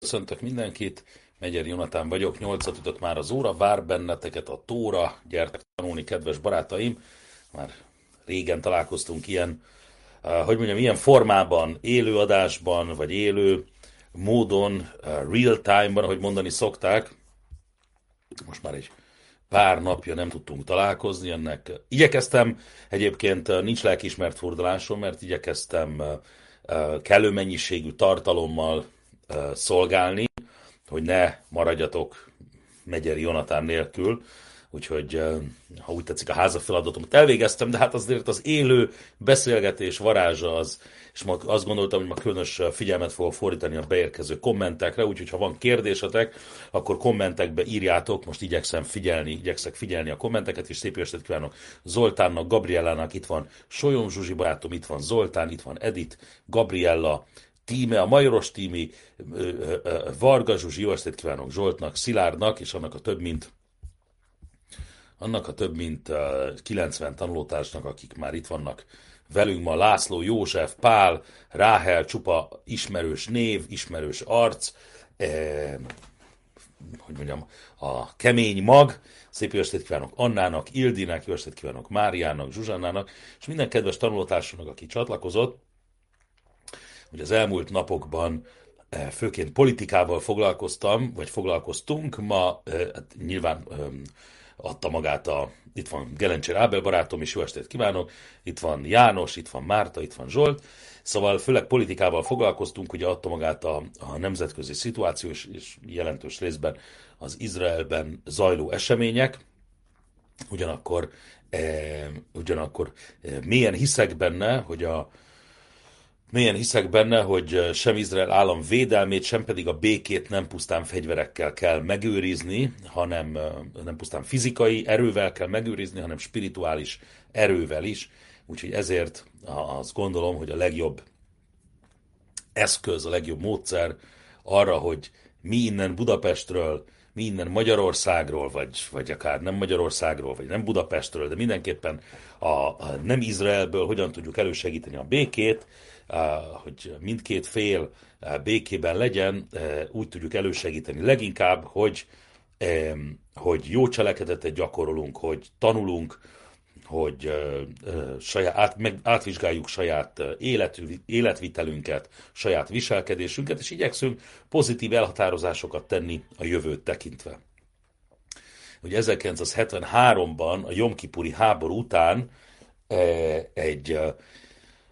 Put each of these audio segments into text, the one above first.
Köszöntök mindenkit, Megyer Jonatán vagyok, nyolcat ütött már az óra, vár benneteket a tóra, gyertek tanulni, kedves barátaim. Már régen találkoztunk ilyen, uh, hogy mondjam, ilyen formában, élő adásban, vagy élő módon, uh, real time-ban, ahogy mondani szokták. Most már egy pár napja nem tudtunk találkozni, ennek igyekeztem, egyébként uh, nincs lelkismert fordulásom, mert igyekeztem kellő mennyiségű tartalommal szolgálni, hogy ne maradjatok Megyeri Jonatán nélkül, úgyhogy ha úgy tetszik a háza feladatomat elvégeztem, de hát azért az élő beszélgetés varázsa az, és ma azt gondoltam, hogy ma különös figyelmet fogok fordítani a beérkező kommentekre, úgyhogy ha van kérdésetek, akkor kommentekbe írjátok, most igyekszem figyelni, igyekszek figyelni a kommenteket, és szép estét kívánok Zoltánnak, Gabriellának, itt van Solyom Zsuzsi barátom, itt van Zoltán, itt van Edit, Gabriella, tíme, a Majoros tími, Varga Zsuzsi, jó estét kívánok Zsoltnak, Szilárdnak, és annak a több mint annak a több mint 90 tanulótársnak, akik már itt vannak velünk ma, László, József, Pál, Ráhel, csupa ismerős név, ismerős arc, eh, hogy mondjam, a kemény mag, szép jó estét kívánok Annának, Ildinek, jó estét kívánok Máriának, Zsuzsannának, és minden kedves tanulótársunknak, aki csatlakozott, hogy az elmúlt napokban eh, főként politikával foglalkoztam, vagy foglalkoztunk, ma eh, hát nyilván adta magát a, itt van Gelencsér Ábel barátom is, jó estét kívánok, itt van János, itt van Márta, itt van Zsolt, szóval főleg politikával foglalkoztunk, ugye adta magát a, a nemzetközi szituáció, és, és jelentős részben az Izraelben zajló események, ugyanakkor, eh, ugyanakkor eh, mélyen hiszek benne, hogy a, Mélyen hiszek benne, hogy sem Izrael állam védelmét, sem pedig a békét nem pusztán fegyverekkel kell megőrizni, hanem nem pusztán fizikai erővel kell megőrizni, hanem spirituális erővel is. Úgyhogy ezért azt gondolom, hogy a legjobb eszköz, a legjobb módszer arra, hogy mi innen Budapestről, mi innen Magyarországról, vagy, vagy akár nem Magyarországról, vagy nem Budapestről, de mindenképpen a, a nem Izraelből hogyan tudjuk elősegíteni a békét, hogy mindkét fél békében legyen, úgy tudjuk elősegíteni leginkább, hogy, hogy jó cselekedetet gyakorolunk, hogy tanulunk, hogy saját, át, meg, átvizsgáljuk saját élet, életvitelünket, saját viselkedésünket, és igyekszünk pozitív elhatározásokat tenni a jövőt tekintve. Ugye 1973-ban, a Jomkipuri háború után egy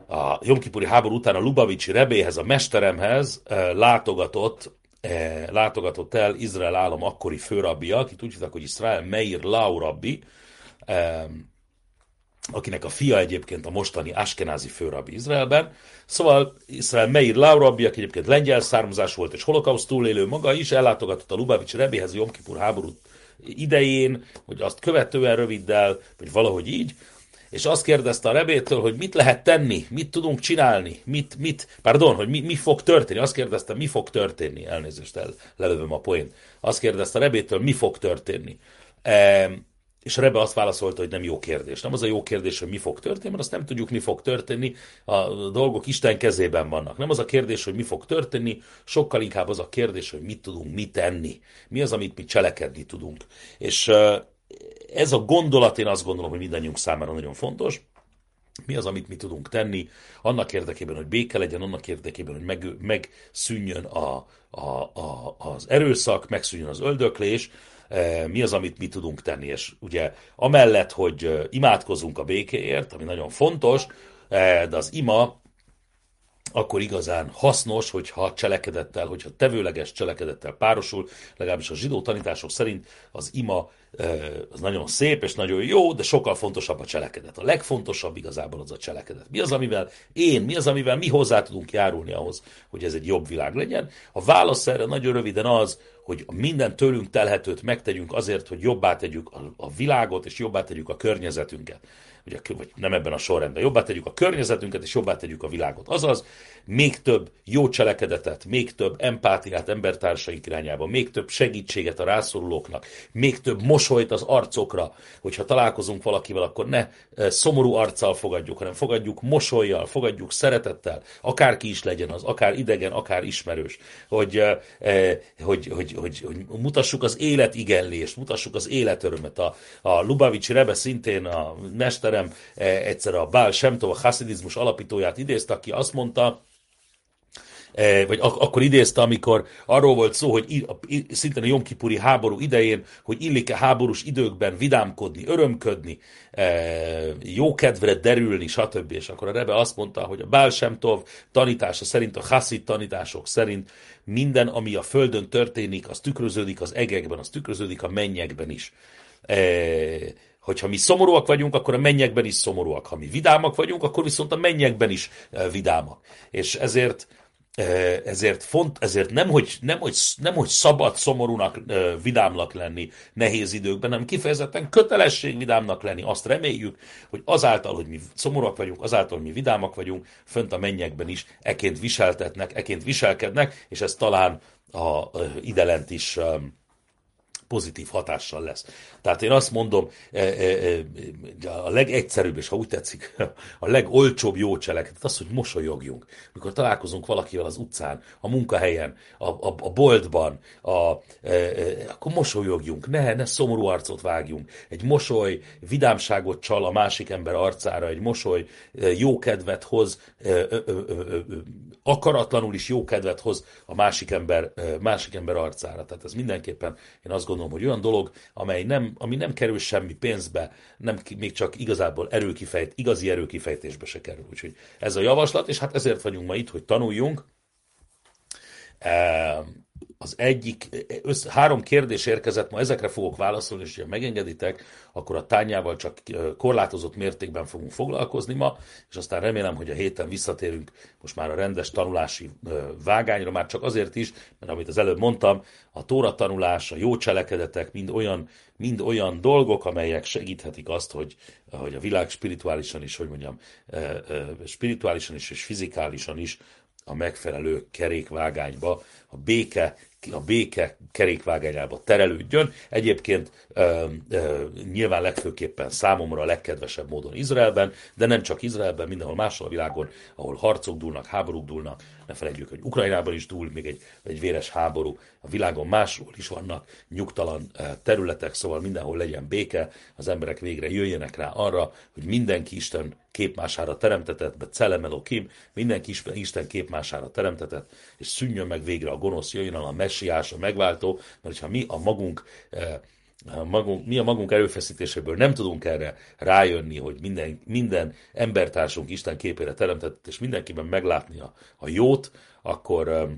a Jomkipuri háború után a Lubavicsi rebéhez, a mesteremhez látogatott, látogatott el Izrael állam akkori főrabbia, akit úgy hívták, hogy Israel Meir Lau rabbi, akinek a fia egyébként a mostani Askenázi főrabbi Izraelben. Szóval Izrael Meir Lau rabbi, aki egyébként lengyel származás volt és holokauszt túlélő maga is, ellátogatott a Lubavicsi rebéhez a Jomkipur háború idején, hogy azt követően röviddel, vagy valahogy így, és azt kérdezte a rebétől, hogy mit lehet tenni, mit tudunk csinálni, mit, mit, pardon, hogy mi, mi fog történni. Azt kérdezte, mi fog történni. Elnézést, el, lelövöm a poént. Azt kérdezte a rebétől, mi fog történni. E, és Rebe azt válaszolta, hogy nem jó kérdés. Nem az a jó kérdés, hogy mi fog történni, mert azt nem tudjuk, mi fog történni. A dolgok Isten kezében vannak. Nem az a kérdés, hogy mi fog történni, sokkal inkább az a kérdés, hogy mit tudunk mi tenni. Mi az, amit mi cselekedni tudunk. És ez a gondolat, én azt gondolom, hogy mindannyiunk számára nagyon fontos. Mi az, amit mi tudunk tenni annak érdekében, hogy béke legyen, annak érdekében, hogy meg, megszűnjön a, a, a, az erőszak, megszűnjön az öldöklés, mi az, amit mi tudunk tenni. És ugye amellett, hogy imádkozunk a békéért, ami nagyon fontos, e, de az ima akkor igazán hasznos, hogyha cselekedettel, hogyha tevőleges cselekedettel párosul, legalábbis a zsidó tanítások szerint az ima az nagyon szép és nagyon jó, de sokkal fontosabb a cselekedet. A legfontosabb igazából az a cselekedet. Mi az, amivel én, mi az, amivel mi hozzá tudunk járulni ahhoz, hogy ez egy jobb világ legyen? A válasz erre nagyon röviden az, hogy minden tőlünk telhetőt megtegyünk azért, hogy jobbá tegyük a, a világot, és jobbá tegyük a környezetünket. vagy, vagy nem ebben a sorrendben, jobbá tegyük a környezetünket, és jobbá tegyük a világot. Azaz, még több jó cselekedetet, még több empátiát embertársaink irányába, még több segítséget a rászorulóknak, még több mosolyt az arcokra, hogyha találkozunk valakivel, akkor ne szomorú arccal fogadjuk, hanem fogadjuk mosolyjal, fogadjuk szeretettel, akárki is legyen az, akár idegen, akár ismerős, hogy, hogy, hogy, hogy, hogy mutassuk az életigenlést, mutassuk az életörömet. A, a Lubavicsi Rebe szintén a mesterem egyszer a Bál Semtov, a haszidizmus alapítóját idézte, aki azt mondta, vagy ak- akkor idézte, amikor arról volt szó, hogy szintén a Jomkipuri háború idején, hogy illik-e háborús időkben vidámkodni, örömködni, e, jó kedvre derülni, stb. És akkor a Rebe azt mondta, hogy a Bál Semtov tanítása szerint, a Hasid tanítások szerint minden, ami a Földön történik, az tükröződik az egekben, az tükröződik a mennyekben is. E, hogyha mi szomorúak vagyunk, akkor a mennyekben is szomorúak. Ha mi vidámak vagyunk, akkor viszont a mennyekben is vidámak. És ezért ezért, font, ezért nem, hogy, nem, hogy, nem, hogy szabad szomorúnak, vidámnak lenni nehéz időkben, hanem kifejezetten kötelesség vidámnak lenni. Azt reméljük, hogy azáltal, hogy mi szomorúak vagyunk, azáltal, hogy mi vidámak vagyunk, fönt a mennyekben is eként viseltetnek, eként viselkednek, és ez talán a, idelent is pozitív hatással lesz. Tehát én azt mondom, e, e, e, a legegyszerűbb, és ha úgy tetszik, a legolcsóbb jó cselekedet az, hogy mosolyogjunk. Mikor találkozunk valakivel az utcán, a munkahelyen, a, a, a boltban, a, akkor mosolyogjunk, ne, ne szomorú arcot vágjunk. Egy mosoly vidámságot csal a másik ember arcára, egy mosoly jó kedvet hoz, akaratlanul is jó kedvet hoz a másik ember, másik ember arcára. Tehát ez mindenképpen, én azt gondolom, hogy olyan dolog, amely nem, ami nem kerül semmi pénzbe, nem, még csak igazából erőkifejt, igazi erőkifejtésbe se kerül. Úgyhogy ez a javaslat, és hát ezért vagyunk ma itt, hogy tanuljunk. Az egyik, össze, három kérdés érkezett, ma ezekre fogok válaszolni, és ha megengeditek, akkor a tányával csak korlátozott mértékben fogunk foglalkozni ma, és aztán remélem, hogy a héten visszatérünk most már a rendes tanulási vágányra, már csak azért is, mert amit az előbb mondtam, a tóra tanulás, a jó cselekedetek mind olyan, mind olyan dolgok, amelyek segíthetik azt, hogy, hogy a világ spirituálisan is, hogy mondjam, spirituálisan is és fizikálisan is a megfelelő kerékvágányba, a béke a béke kerékvágányába terelődjön. Egyébként ö, ö, nyilván legfőképpen számomra a legkedvesebb módon Izraelben, de nem csak Izraelben, mindenhol máshol a világon, ahol harcok dúlnak, háborúk dúlnak, ne felejtjük, hogy Ukrajnában is dúl még egy, egy véres háború, a világon máshol is vannak nyugtalan területek, szóval mindenhol legyen béke, az emberek végre jöjjenek rá arra, hogy mindenki Isten képmására teremtetett, be Celemelo Kim, mindenki Isten képmására teremtetett, és szűnjön meg végre a gonosz, jöjjön a messiás, a megváltó, mert ha mi a magunk magunk, mi a magunk erőfeszítéséből nem tudunk erre rájönni, hogy minden, minden embertársunk Isten képére teremtett, és mindenkiben meglátni a, a jót, akkor,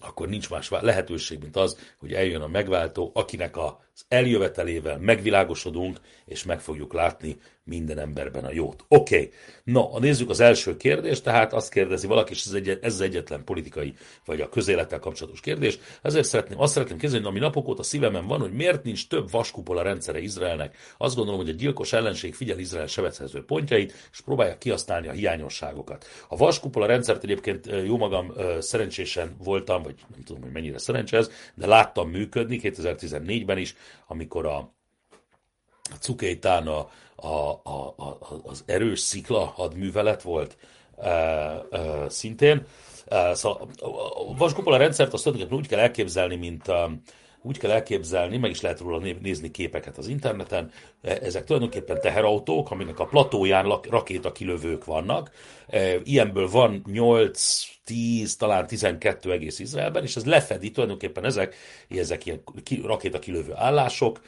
akkor nincs más lehetőség, mint az, hogy eljön a megváltó, akinek az eljövetelével megvilágosodunk, és meg fogjuk látni minden emberben a jót. Oké, okay. no, nézzük az első kérdést, tehát azt kérdezi valaki, és ez, egy, ez az egyetlen politikai, vagy a közélettel kapcsolatos kérdés. Ezért szeretném, azt szeretném kérdezni, ami napok óta szívemen van, hogy miért nincs több vaskupola rendszere Izraelnek. Azt gondolom, hogy a gyilkos ellenség figyel Izrael sebezhető pontjait, és próbálja kihasználni a hiányosságokat. A vaskupola rendszert egyébként jó magam szerencsésen voltam, vagy nem tudom, hogy mennyire szerencsés, de láttam működni 2014-ben is, amikor a a Cukétán a, a, a, a, az erős szikla hadművelet volt e, e, szintén. E, szóval a vaskupola rendszert azt úgy kell elképzelni, mint úgy kell elképzelni, meg is lehet róla nézni képeket az interneten, ezek tulajdonképpen teherautók, aminek a platóján rakétakilövők vannak. Ilyenből van 8, 10, talán 12 egész Izraelben, és ez lefedi tulajdonképpen ezek, ezek ilyen rakétakilövő állások,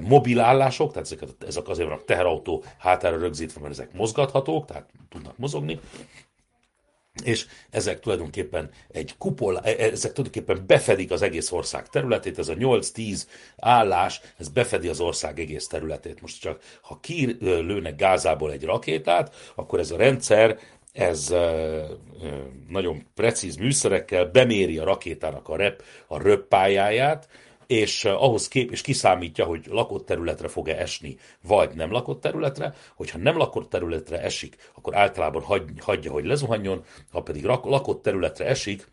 mobil állások, tehát ezek, ezek azért vannak teherautó hátára rögzítve, mert ezek mozgathatók, tehát tudnak mozogni, és ezek tulajdonképpen egy kupol, e, e, ezek tulajdonképpen befedik az egész ország területét, ez a 8-10 állás, ez befedi az ország egész területét. Most csak, ha kilőnek Gázából egy rakétát, akkor ez a rendszer, ez nagyon precíz műszerekkel beméri a rakétának a, rep, a röppályáját, és ahhoz kép, és kiszámítja, hogy lakott területre fog-e esni, vagy nem lakott területre. Hogyha nem lakott területre esik, akkor általában hagy, hagyja, hogy lezuhanjon, ha pedig lakott területre esik,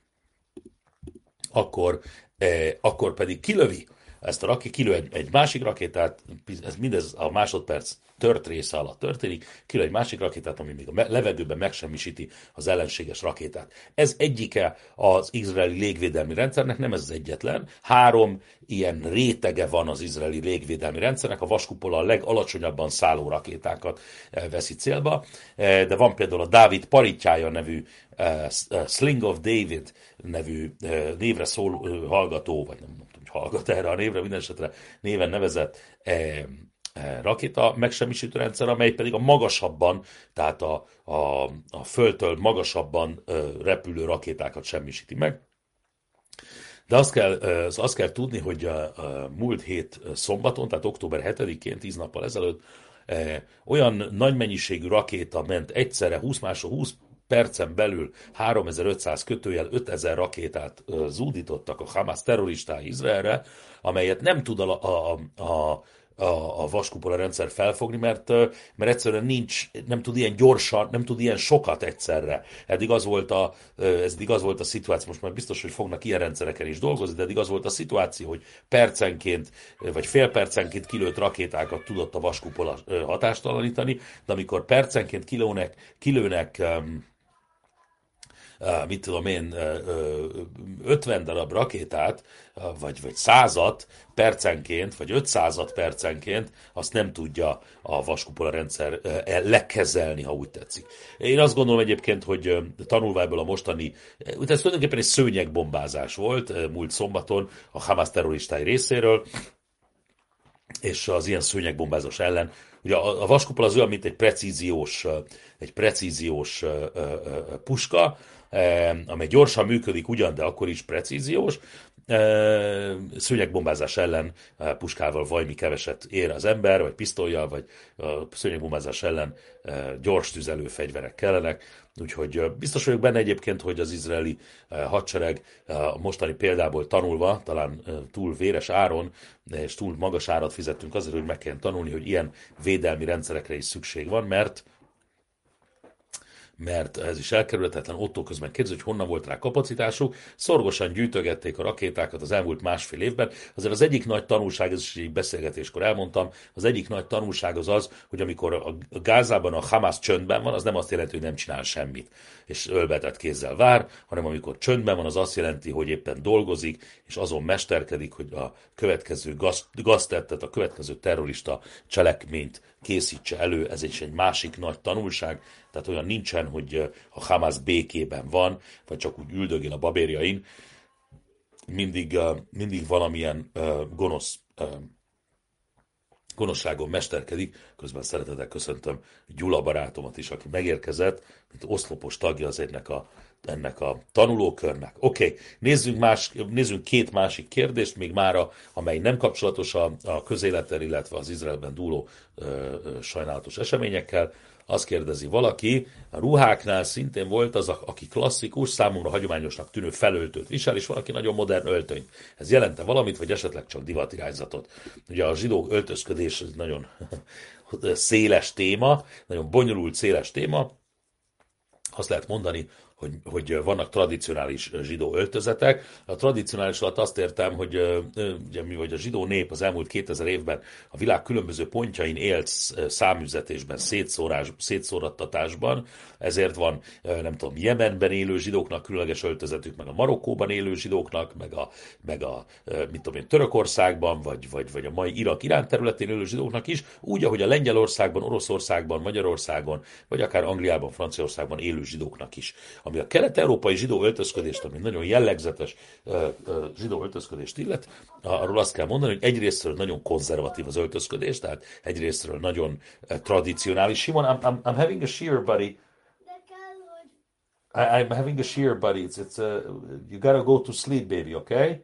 akkor, eh, akkor pedig kilövi ezt a raké, kilő egy, egy másik rakétát, ez mindez a másodperc tört része alatt történik, kilő egy másik rakétát, ami még a levegőben megsemmisíti az ellenséges rakétát. Ez egyike az izraeli légvédelmi rendszernek, nem ez az egyetlen. Három ilyen rétege van az izraeli légvédelmi rendszernek, a vaskupola a legalacsonyabban szálló rakétákat eh, veszi célba, eh, de van például a Dávid paritjája nevű eh, Sling of David nevű névre szól hallgató, vagy nem hogy hallgat erre a névre, minden esetre néven nevezett e, e, rakéta megsemmisítő rendszer, amely pedig a magasabban, tehát a, a, a földtől magasabban e, repülő rakétákat semmisíti meg. De azt kell, azt kell tudni, hogy a, a múlt hét szombaton, tehát október 7-én, 10 nappal ezelőtt, olyan nagy mennyiségű rakéta ment egyszerre 20 másod 20 percen belül 3500 kötőjel 5000 rakétát zúdítottak a Hamas terroristái Izraelre, amelyet nem tud a, a, a a, a vaskupola rendszer felfogni, mert, mert egyszerűen nincs, nem tud ilyen gyorsan, nem tud ilyen sokat egyszerre. Eddig az volt a, ez eddig az volt a szituáció, most már biztos, hogy fognak ilyen rendszereken is dolgozni, de eddig az volt a szituáció, hogy percenként, vagy fél percenként kilőtt rakétákat tudott a vaskupola hatástalanítani, de amikor percenként kilőnek, kilőnek mit tudom én, 50 darab rakétát, vagy, vagy százat percenként, vagy 500 percenként, azt nem tudja a vaskupola rendszer e, lekezelni, ha úgy tetszik. Én azt gondolom egyébként, hogy tanulva ebből a mostani, ez tulajdonképpen egy szőnyegbombázás volt múlt szombaton a Hamas terroristái részéről, és az ilyen szőnyegbombázás ellen. Ugye a, vaskupol az olyan, mint egy precíziós, egy precíziós puska, amely gyorsan működik ugyan, de akkor is precíziós, szőnyegbombázás ellen puskával vajmi keveset ér az ember, vagy pisztolyjal, vagy szőnyegbombázás ellen gyors tüzelő fegyverek kellenek. Úgyhogy biztos vagyok benne egyébként, hogy az izraeli hadsereg a mostani példából tanulva, talán túl véres áron, és túl magas árat fizettünk azért, hogy meg kell tanulni, hogy ilyen védelmi rendszerekre is szükség van, mert mert ez is elkerülhetetlen. Otto közben kérdezi, hogy honnan volt rá kapacitásuk. Szorgosan gyűjtögették a rakétákat az elmúlt másfél évben. Azért az egyik nagy tanulság, ez is egy beszélgetéskor elmondtam, az egyik nagy tanulság az az, hogy amikor a Gázában a Hamas csöndben van, az nem azt jelenti, hogy nem csinál semmit, és ölbetett kézzel vár, hanem amikor csöndben van, az azt jelenti, hogy éppen dolgozik, és azon mesterkedik, hogy a következő gaztettet, a következő terrorista cselekményt készítse elő, ez is egy másik nagy tanulság, tehát olyan nincsen, hogy a Hamas békében van, vagy csak úgy üldögél a babérjain, mindig, mindig valamilyen gonosz gonoszságon mesterkedik, közben szeretettel köszöntöm Gyula barátomat is, aki megérkezett, mint oszlopos tagja az ennek a, ennek a tanulókörnek. Oké, okay. nézzünk, más, nézzünk két másik kérdést, még mára, amely nem kapcsolatos a, a közélettel, illetve az Izraelben dúló ö, ö, sajnálatos eseményekkel. Azt kérdezi valaki, a ruháknál szintén volt az, aki klasszikus, számomra hagyományosnak tűnő felöltőt visel, és valaki nagyon modern öltönyt. Ez jelente valamit, vagy esetleg csak divatirányzatot. Ugye a zsidó öltözködés egy nagyon széles téma, nagyon bonyolult, széles téma. Azt lehet mondani, hogy, hogy vannak tradicionális zsidó öltözetek. A tradicionális alatt azt értem, hogy ugye, mi vagy a zsidó nép az elmúlt 2000 évben a világ különböző pontjain élt számüzetésben, szétszórás, szétszórattatásban, ezért van, nem tudom, Jemenben élő zsidóknak különleges öltözetük, meg a Marokkóban élő zsidóknak, meg a, meg a mit tudom én, Törökországban, vagy, vagy, vagy a mai Irak Irán területén élő zsidóknak is, úgy, ahogy a Lengyelországban, Oroszországban, Magyarországon, vagy akár Angliában, Franciaországban élő zsidóknak is. Ami a kelet-európai zsidó öltözködést, ami nagyon jellegzetes zsidó öltözködést illet, arról azt kell mondani, hogy egyrésztről nagyon konzervatív az öltözködés, tehát egyrésztről nagyon tradicionális. Simon, I'm, I'm, I'm having a shear, buddy. I, I'm having a shear, buddy. It's, it's uh, you gotta go to sleep, baby, okay?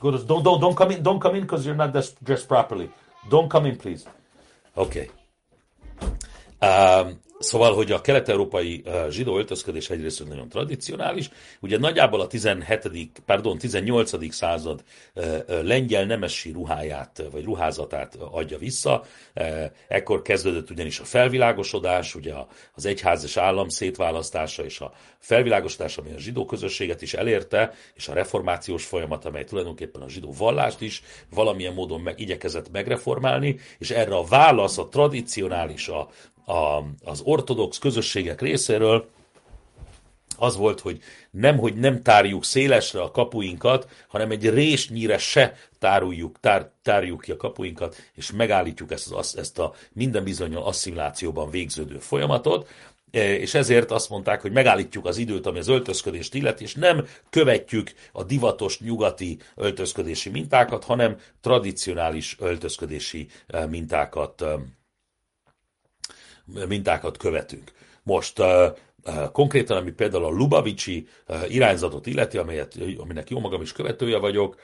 Go to, don't, don't, don't come in, don't come in because you're not dressed properly. Don't come in, please. Okay. Um, Szóval, hogy a kelet-európai zsidó öltözködés egyrészt nagyon tradicionális, ugye nagyjából a 17. pardon, 18. század lengyel nemesi ruháját, vagy ruházatát adja vissza. Ekkor kezdődött ugyanis a felvilágosodás, ugye az egyház és állam szétválasztása és a felvilágosodás, ami a zsidó közösséget is elérte, és a reformációs folyamat, amely tulajdonképpen a zsidó vallást is valamilyen módon meg, igyekezett megreformálni, és erre a válasz, a tradicionális, a, a, az ortodox közösségek részéről az volt, hogy nem, hogy nem tárjuk szélesre a kapuinkat, hanem egy résnyire se táruljuk, tár, tárjuk ki a kapuinkat, és megállítjuk ezt, az, ezt a minden bizonyal asszimilációban végződő folyamatot, e, és ezért azt mondták, hogy megállítjuk az időt, ami az öltözködést illeti, és nem követjük a divatos nyugati öltözködési mintákat, hanem tradicionális öltözködési e, mintákat e, mintákat követünk. Most konkrétan, ami például a Lubavicsi irányzatot illeti, amelyet, aminek jó magam is követője vagyok,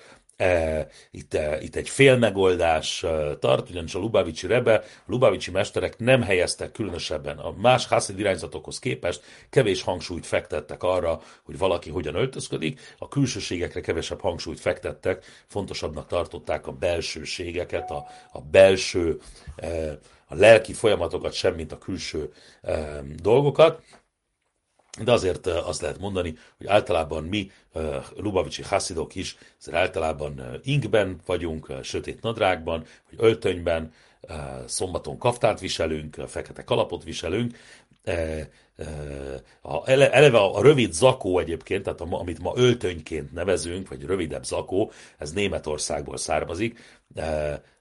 itt, itt egy félmegoldás tart, ugyanis a Lubavicsi Rebe, a Lubavicsi mesterek nem helyeztek különösebben a más Hasid irányzatokhoz képest, kevés hangsúlyt fektettek arra, hogy valaki hogyan öltözködik, a külsőségekre kevesebb hangsúlyt fektettek, fontosabbnak tartották a belsőségeket, a, a belső a lelki folyamatokat, semmint a külső e, dolgokat. De azért azt lehet mondani, hogy általában mi, Lubavicsi haszidok is, azért általában inkben vagyunk, sötét nadrágban, vagy öltönyben, szombaton kaftárt viselünk, fekete kalapot viselünk, a, eleve a rövid zakó egyébként, tehát amit ma öltönyként nevezünk, vagy rövidebb zakó, ez Németországból származik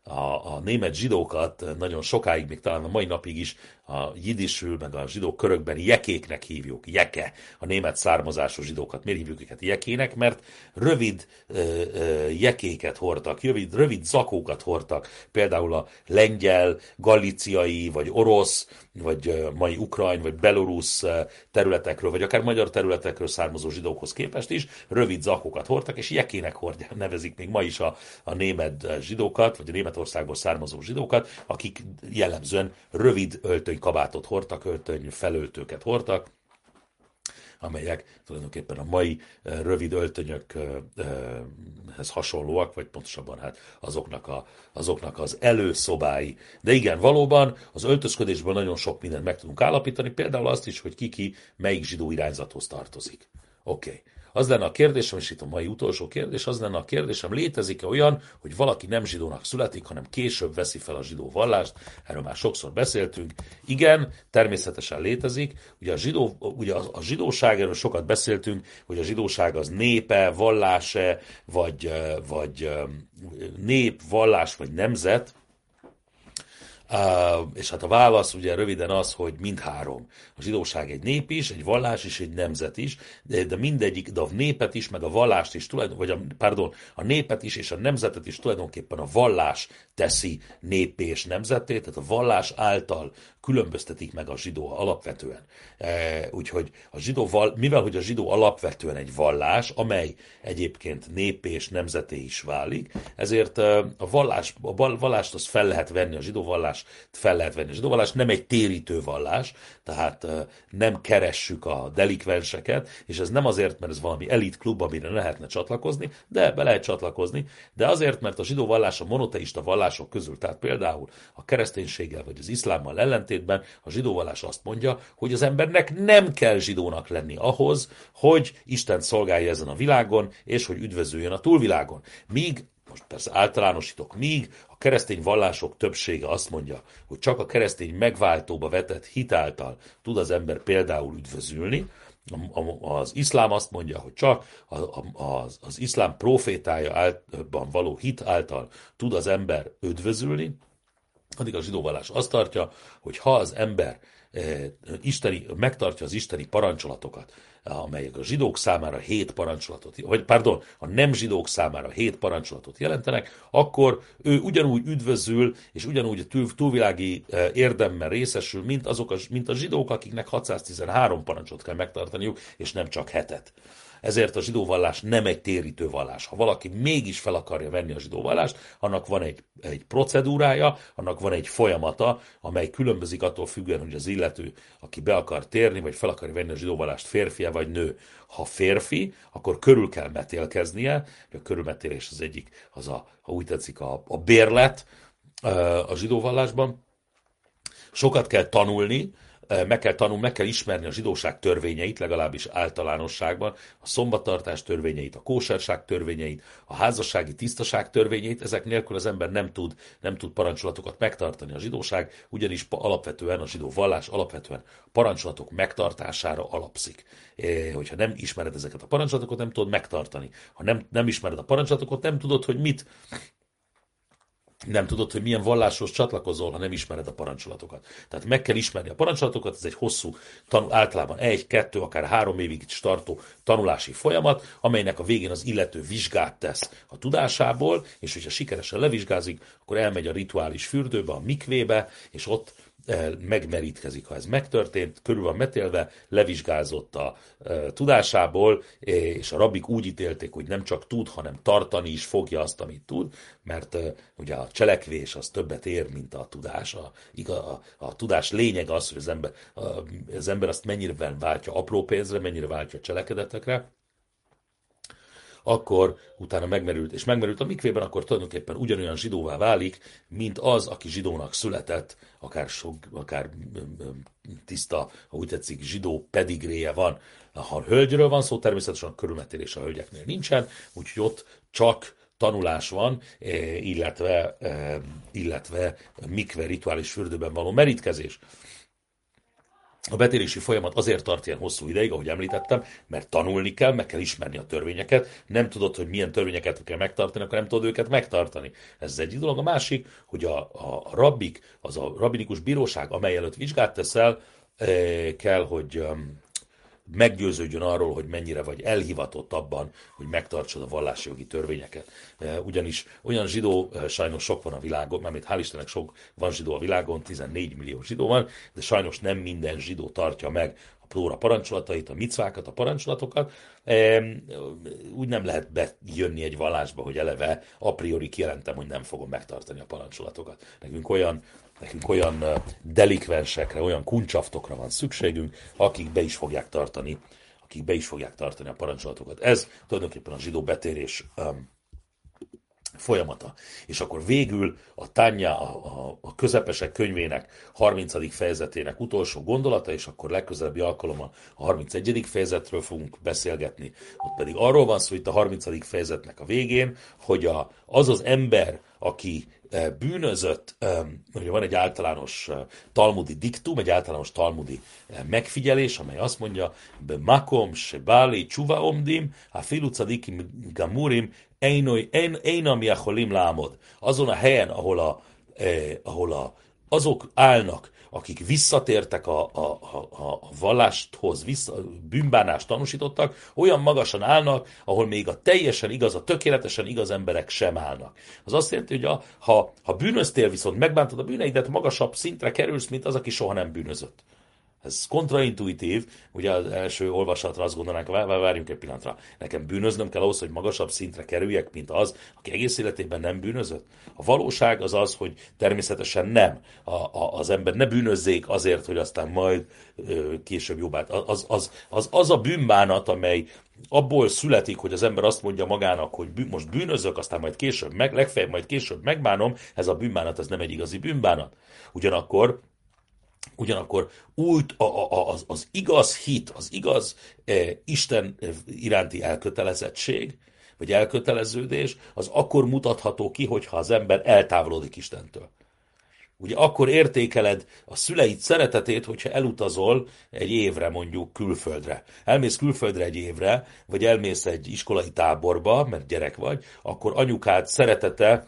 a, a német zsidókat nagyon sokáig, még talán a mai napig is a jidisül, meg a zsidók körökben jekéknek hívjuk, jeke, a német származású zsidókat. Miért hívjuk őket jekének? Mert rövid ö, ö, jekéket hordtak, rövid, rövid zakókat hordtak, például a lengyel, galiciai, vagy orosz, vagy mai ukrajn, vagy belorusz területekről, vagy akár magyar területekről származó zsidókhoz képest is rövid zakókat hordtak, és jekének hordják, nevezik még ma is a, a német zsidókat, vagy a Németországból származó zsidókat, akik jellemzően rövid öltöny kabátot hordtak, öltöny felöltőket hordtak, amelyek tulajdonképpen a mai rövid öltönyökhez hasonlóak, vagy pontosabban hát azoknak, a, azoknak az előszobái. De igen, valóban az öltözködésben nagyon sok mindent meg tudunk állapítani, például azt is, hogy ki-ki melyik zsidó irányzathoz tartozik. Oké. Okay. Az lenne a kérdésem, és itt a mai utolsó kérdés, az lenne a kérdésem, létezik-e olyan, hogy valaki nem zsidónak születik, hanem később veszi fel a zsidó vallást? Erről már sokszor beszéltünk. Igen, természetesen létezik. Ugye a, zsidó, ugye a, zsidóság, erről sokat beszéltünk, hogy a zsidóság az népe, valláse, vagy, vagy nép, vallás, vagy nemzet, és hát a válasz ugye röviden az, hogy mindhárom. A zsidóság egy nép is, egy vallás is, egy nemzet is, de, de mindegyik, de a népet is, meg a vallást is, vagy a, pardon, a népet is és a nemzetet is tulajdonképpen a vallás teszi népé és nemzeté, tehát a vallás által különböztetik meg a zsidó alapvetően. E, úgyhogy a zsidó, mivel hogy a zsidó alapvetően egy vallás, amely egyébként népé és nemzeté is válik, ezért e, a, vallás, a vallást az fel lehet venni, a zsidó vallás fel lehet venni. A zsidó vallás nem egy térítő vallás, tehát nem keressük a delikvenseket, és ez nem azért, mert ez valami elit klub, amire lehetne csatlakozni, de be lehet csatlakozni, de azért, mert a zsidó vallás a monoteista vallások közül, tehát például a kereszténységgel vagy az iszlámmal ellentét, ellentétben a zsidó vallás azt mondja, hogy az embernek nem kell zsidónak lenni ahhoz, hogy Isten szolgálja ezen a világon, és hogy üdvözöljön a túlvilágon. Míg most persze általánosítok, míg keresztény vallások többsége azt mondja, hogy csak a keresztény megváltóba vetett hitáltal tud az ember például üdvözülni, az iszlám azt mondja, hogy csak az, az iszlám profétája általban való hit által tud az ember üdvözülni, addig a zsidó vallás azt tartja, hogy ha az ember eh, isteni, megtartja az isteni parancsolatokat, amelyek a zsidók számára hét parancsolatot, vagy pardon, a nem zsidók számára hét parancsolatot jelentenek, akkor ő ugyanúgy üdvözül, és ugyanúgy a túl, túlvilági eh, érdemben részesül, mint, azok a, mint a zsidók, akiknek 613 parancsot kell megtartaniuk, és nem csak hetet. Ezért a zsidó vallás nem egy térítő vallás. Ha valaki mégis fel akarja venni a zsidó vallást, annak van egy, egy procedúrája, annak van egy folyamata, amely különbözik attól függően, hogy az illető, aki be akar térni, vagy fel akarja venni a zsidó vallást, férfi vagy nő. Ha férfi, akkor körül kell metélkeznie, a körülmetélés az egyik, az a, ha úgy tetszik, a, a bérlet a zsidó vallásban. Sokat kell tanulni, meg kell tanulni, meg kell ismerni a zsidóság törvényeit, legalábbis általánosságban, a szombattartás törvényeit, a kóserság törvényeit, a házassági tisztaság törvényeit, ezek nélkül az ember nem tud, nem tud parancsolatokat megtartani. A zsidóság ugyanis alapvetően, a zsidó vallás alapvetően parancsolatok megtartására alapszik. Hogyha nem ismered ezeket a parancsolatokat, nem tudod megtartani. Ha nem, nem ismered a parancsolatokat, nem tudod, hogy mit nem tudod, hogy milyen valláshoz csatlakozol, ha nem ismered a parancsolatokat. Tehát meg kell ismerni a parancsolatokat, ez egy hosszú, tanul, általában egy, kettő, akár három évig is tartó tanulási folyamat, amelynek a végén az illető vizsgát tesz a tudásából, és hogyha sikeresen levizsgázik, akkor elmegy a rituális fürdőbe, a mikvébe, és ott megmerítkezik, ha ez megtörtént, körül van metélve, levizsgázott a e, tudásából, és a rabik úgy ítélték, hogy nem csak tud, hanem tartani is fogja azt, amit tud, mert ugye a cselekvés az többet ér, mint a tudás. A, a, a, a tudás lényeg az, hogy az ember, a, az ember azt mennyire váltja apró pénzre, mennyire váltja cselekedetekre, akkor utána megmerült, és megmerült a mikvében, akkor tulajdonképpen ugyanolyan zsidóvá válik, mint az, aki zsidónak született, akár, sok, akár tiszta, ha úgy tetszik, zsidó pedigréje van. Ha a hölgyről van szó, természetesen a körülmetélés a hölgyeknél nincsen, úgyhogy ott csak tanulás van, illetve, illetve mikve rituális fürdőben való merítkezés. A betérési folyamat azért tart ilyen hosszú ideig, ahogy említettem, mert tanulni kell, meg kell ismerni a törvényeket. Nem tudod, hogy milyen törvényeket kell megtartani, akkor nem tudod őket megtartani. Ez az egyik dolog. A másik, hogy a, a rabbik, az a rabbinikus bíróság, amely előtt vizsgát teszel, eh, kell, hogy meggyőződjön arról, hogy mennyire vagy elhivatott abban, hogy megtartsad a vallási jogi törvényeket. E, ugyanis olyan zsidó e, sajnos sok van a világon, mert hál' Istennek sok van zsidó a világon, 14 millió zsidó van, de sajnos nem minden zsidó tartja meg a plóra parancsolatait, a micvákat, a parancsolatokat. E, úgy nem lehet bejönni egy vallásba, hogy eleve a priori kijelentem, hogy nem fogom megtartani a parancsolatokat. Nekünk olyan Nekünk olyan delikvensekre, olyan kuncsaftokra van szükségünk, akik be is fogják tartani, akik be is fogják tartani a parancsolatokat. Ez tulajdonképpen a zsidó betérés um, folyamata. És akkor végül a Tanya, a, a, a közepesek könyvének 30. fejezetének utolsó gondolata, és akkor legközelebbi alkalommal a 31. fejezetről fogunk beszélgetni. Ott pedig arról van szó, hogy a 30. fejezetnek a végén, hogy a, az az ember, aki bűnözött, ugye van egy általános talmudi diktum, egy általános talmudi megfigyelés, amely azt mondja, be makom, se báli, csuva omdim, a filucadikim gamurim, einam jacholim lámod. Azon a helyen, ahol, a, eh, ahol a, azok állnak, akik visszatértek a, a, a, a vallásthoz, vissza, bűnbánást tanúsítottak, olyan magasan állnak, ahol még a teljesen igaz, a tökéletesen igaz emberek sem állnak. Az azt jelenti, hogy a, ha, ha bűnöztél, viszont megbántod a bűneidet, magasabb szintre kerülsz, mint az, aki soha nem bűnözött. Ez kontraintuitív, ugye az első olvasatra azt gondolnánk, várjunk egy pillanatra, nekem bűnöznöm kell ahhoz, hogy magasabb szintre kerüljek, mint az, aki egész életében nem bűnözött. A valóság az az, hogy természetesen nem. A, a, az ember ne bűnözzék azért, hogy aztán majd ö, később jobbát. Az, az, az, az a bűnbánat, amely abból születik, hogy az ember azt mondja magának, hogy bű, most bűnözök, aztán majd később, meg, legfeljebb majd később megbánom, ez a bűnbánat, ez nem egy igazi bűnbánat. Ugyanakkor Ugyanakkor úgy a, a, az, az igaz hit, az igaz e, Isten iránti elkötelezettség, vagy elköteleződés, az akkor mutatható ki, hogyha az ember eltávolodik Istentől. Ugye akkor értékeled a szüleid szeretetét, hogyha elutazol egy évre mondjuk külföldre. Elmész külföldre egy évre, vagy elmész egy iskolai táborba, mert gyerek vagy, akkor anyukád szeretete,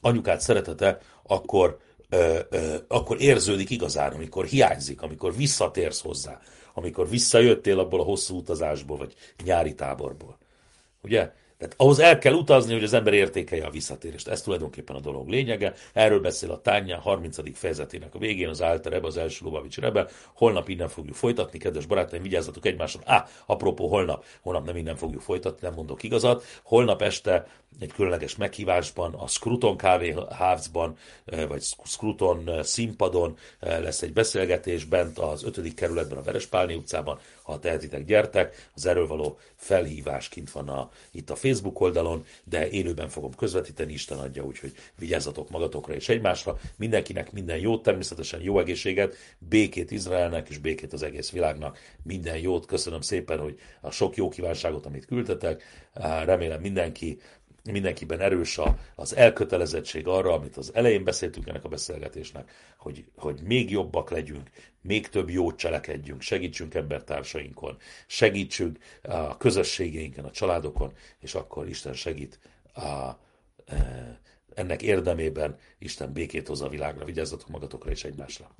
anyukád szeretete akkor akkor érződik igazán, amikor hiányzik, amikor visszatérsz hozzá, amikor visszajöttél abból a hosszú utazásból, vagy nyári táborból. Ugye? Tehát ahhoz el kell utazni, hogy az ember értékelje a visszatérést. Ez tulajdonképpen a dolog lényege. Erről beszél a Tánya 30. fejezetének a végén, az Alter Rebe, az első Lubavics Rebe. Holnap innen fogjuk folytatni, kedves barátaim, vigyázzatok egymásra. Á, apropó, holnap, holnap nem innen fogjuk folytatni, nem mondok igazat. Holnap este egy különleges meghívásban, a Scruton Kávé House-ban, vagy Scruton színpadon lesz egy beszélgetés bent az 5. kerületben, a Verespálni utcában. Ha tehetitek, gyertek. Az erről való felhívás kint van a, itt a Facebook oldalon, de élőben fogom közvetíteni, Isten adja, úgyhogy vigyázzatok magatokra és egymásra. Mindenkinek minden jót, természetesen jó egészséget, békét Izraelnek és békét az egész világnak. Minden jót, köszönöm szépen, hogy a sok jó kívánságot, amit küldtetek. Remélem mindenki mindenkiben erős a, az elkötelezettség arra, amit az elején beszéltünk ennek a beszélgetésnek, hogy, hogy még jobbak legyünk, még több jót cselekedjünk, segítsünk embertársainkon, segítsünk a közösségeinken, a családokon, és akkor Isten segít a, e, ennek érdemében Isten békét hoz a világra. Vigyázzatok magatokra és egymásra.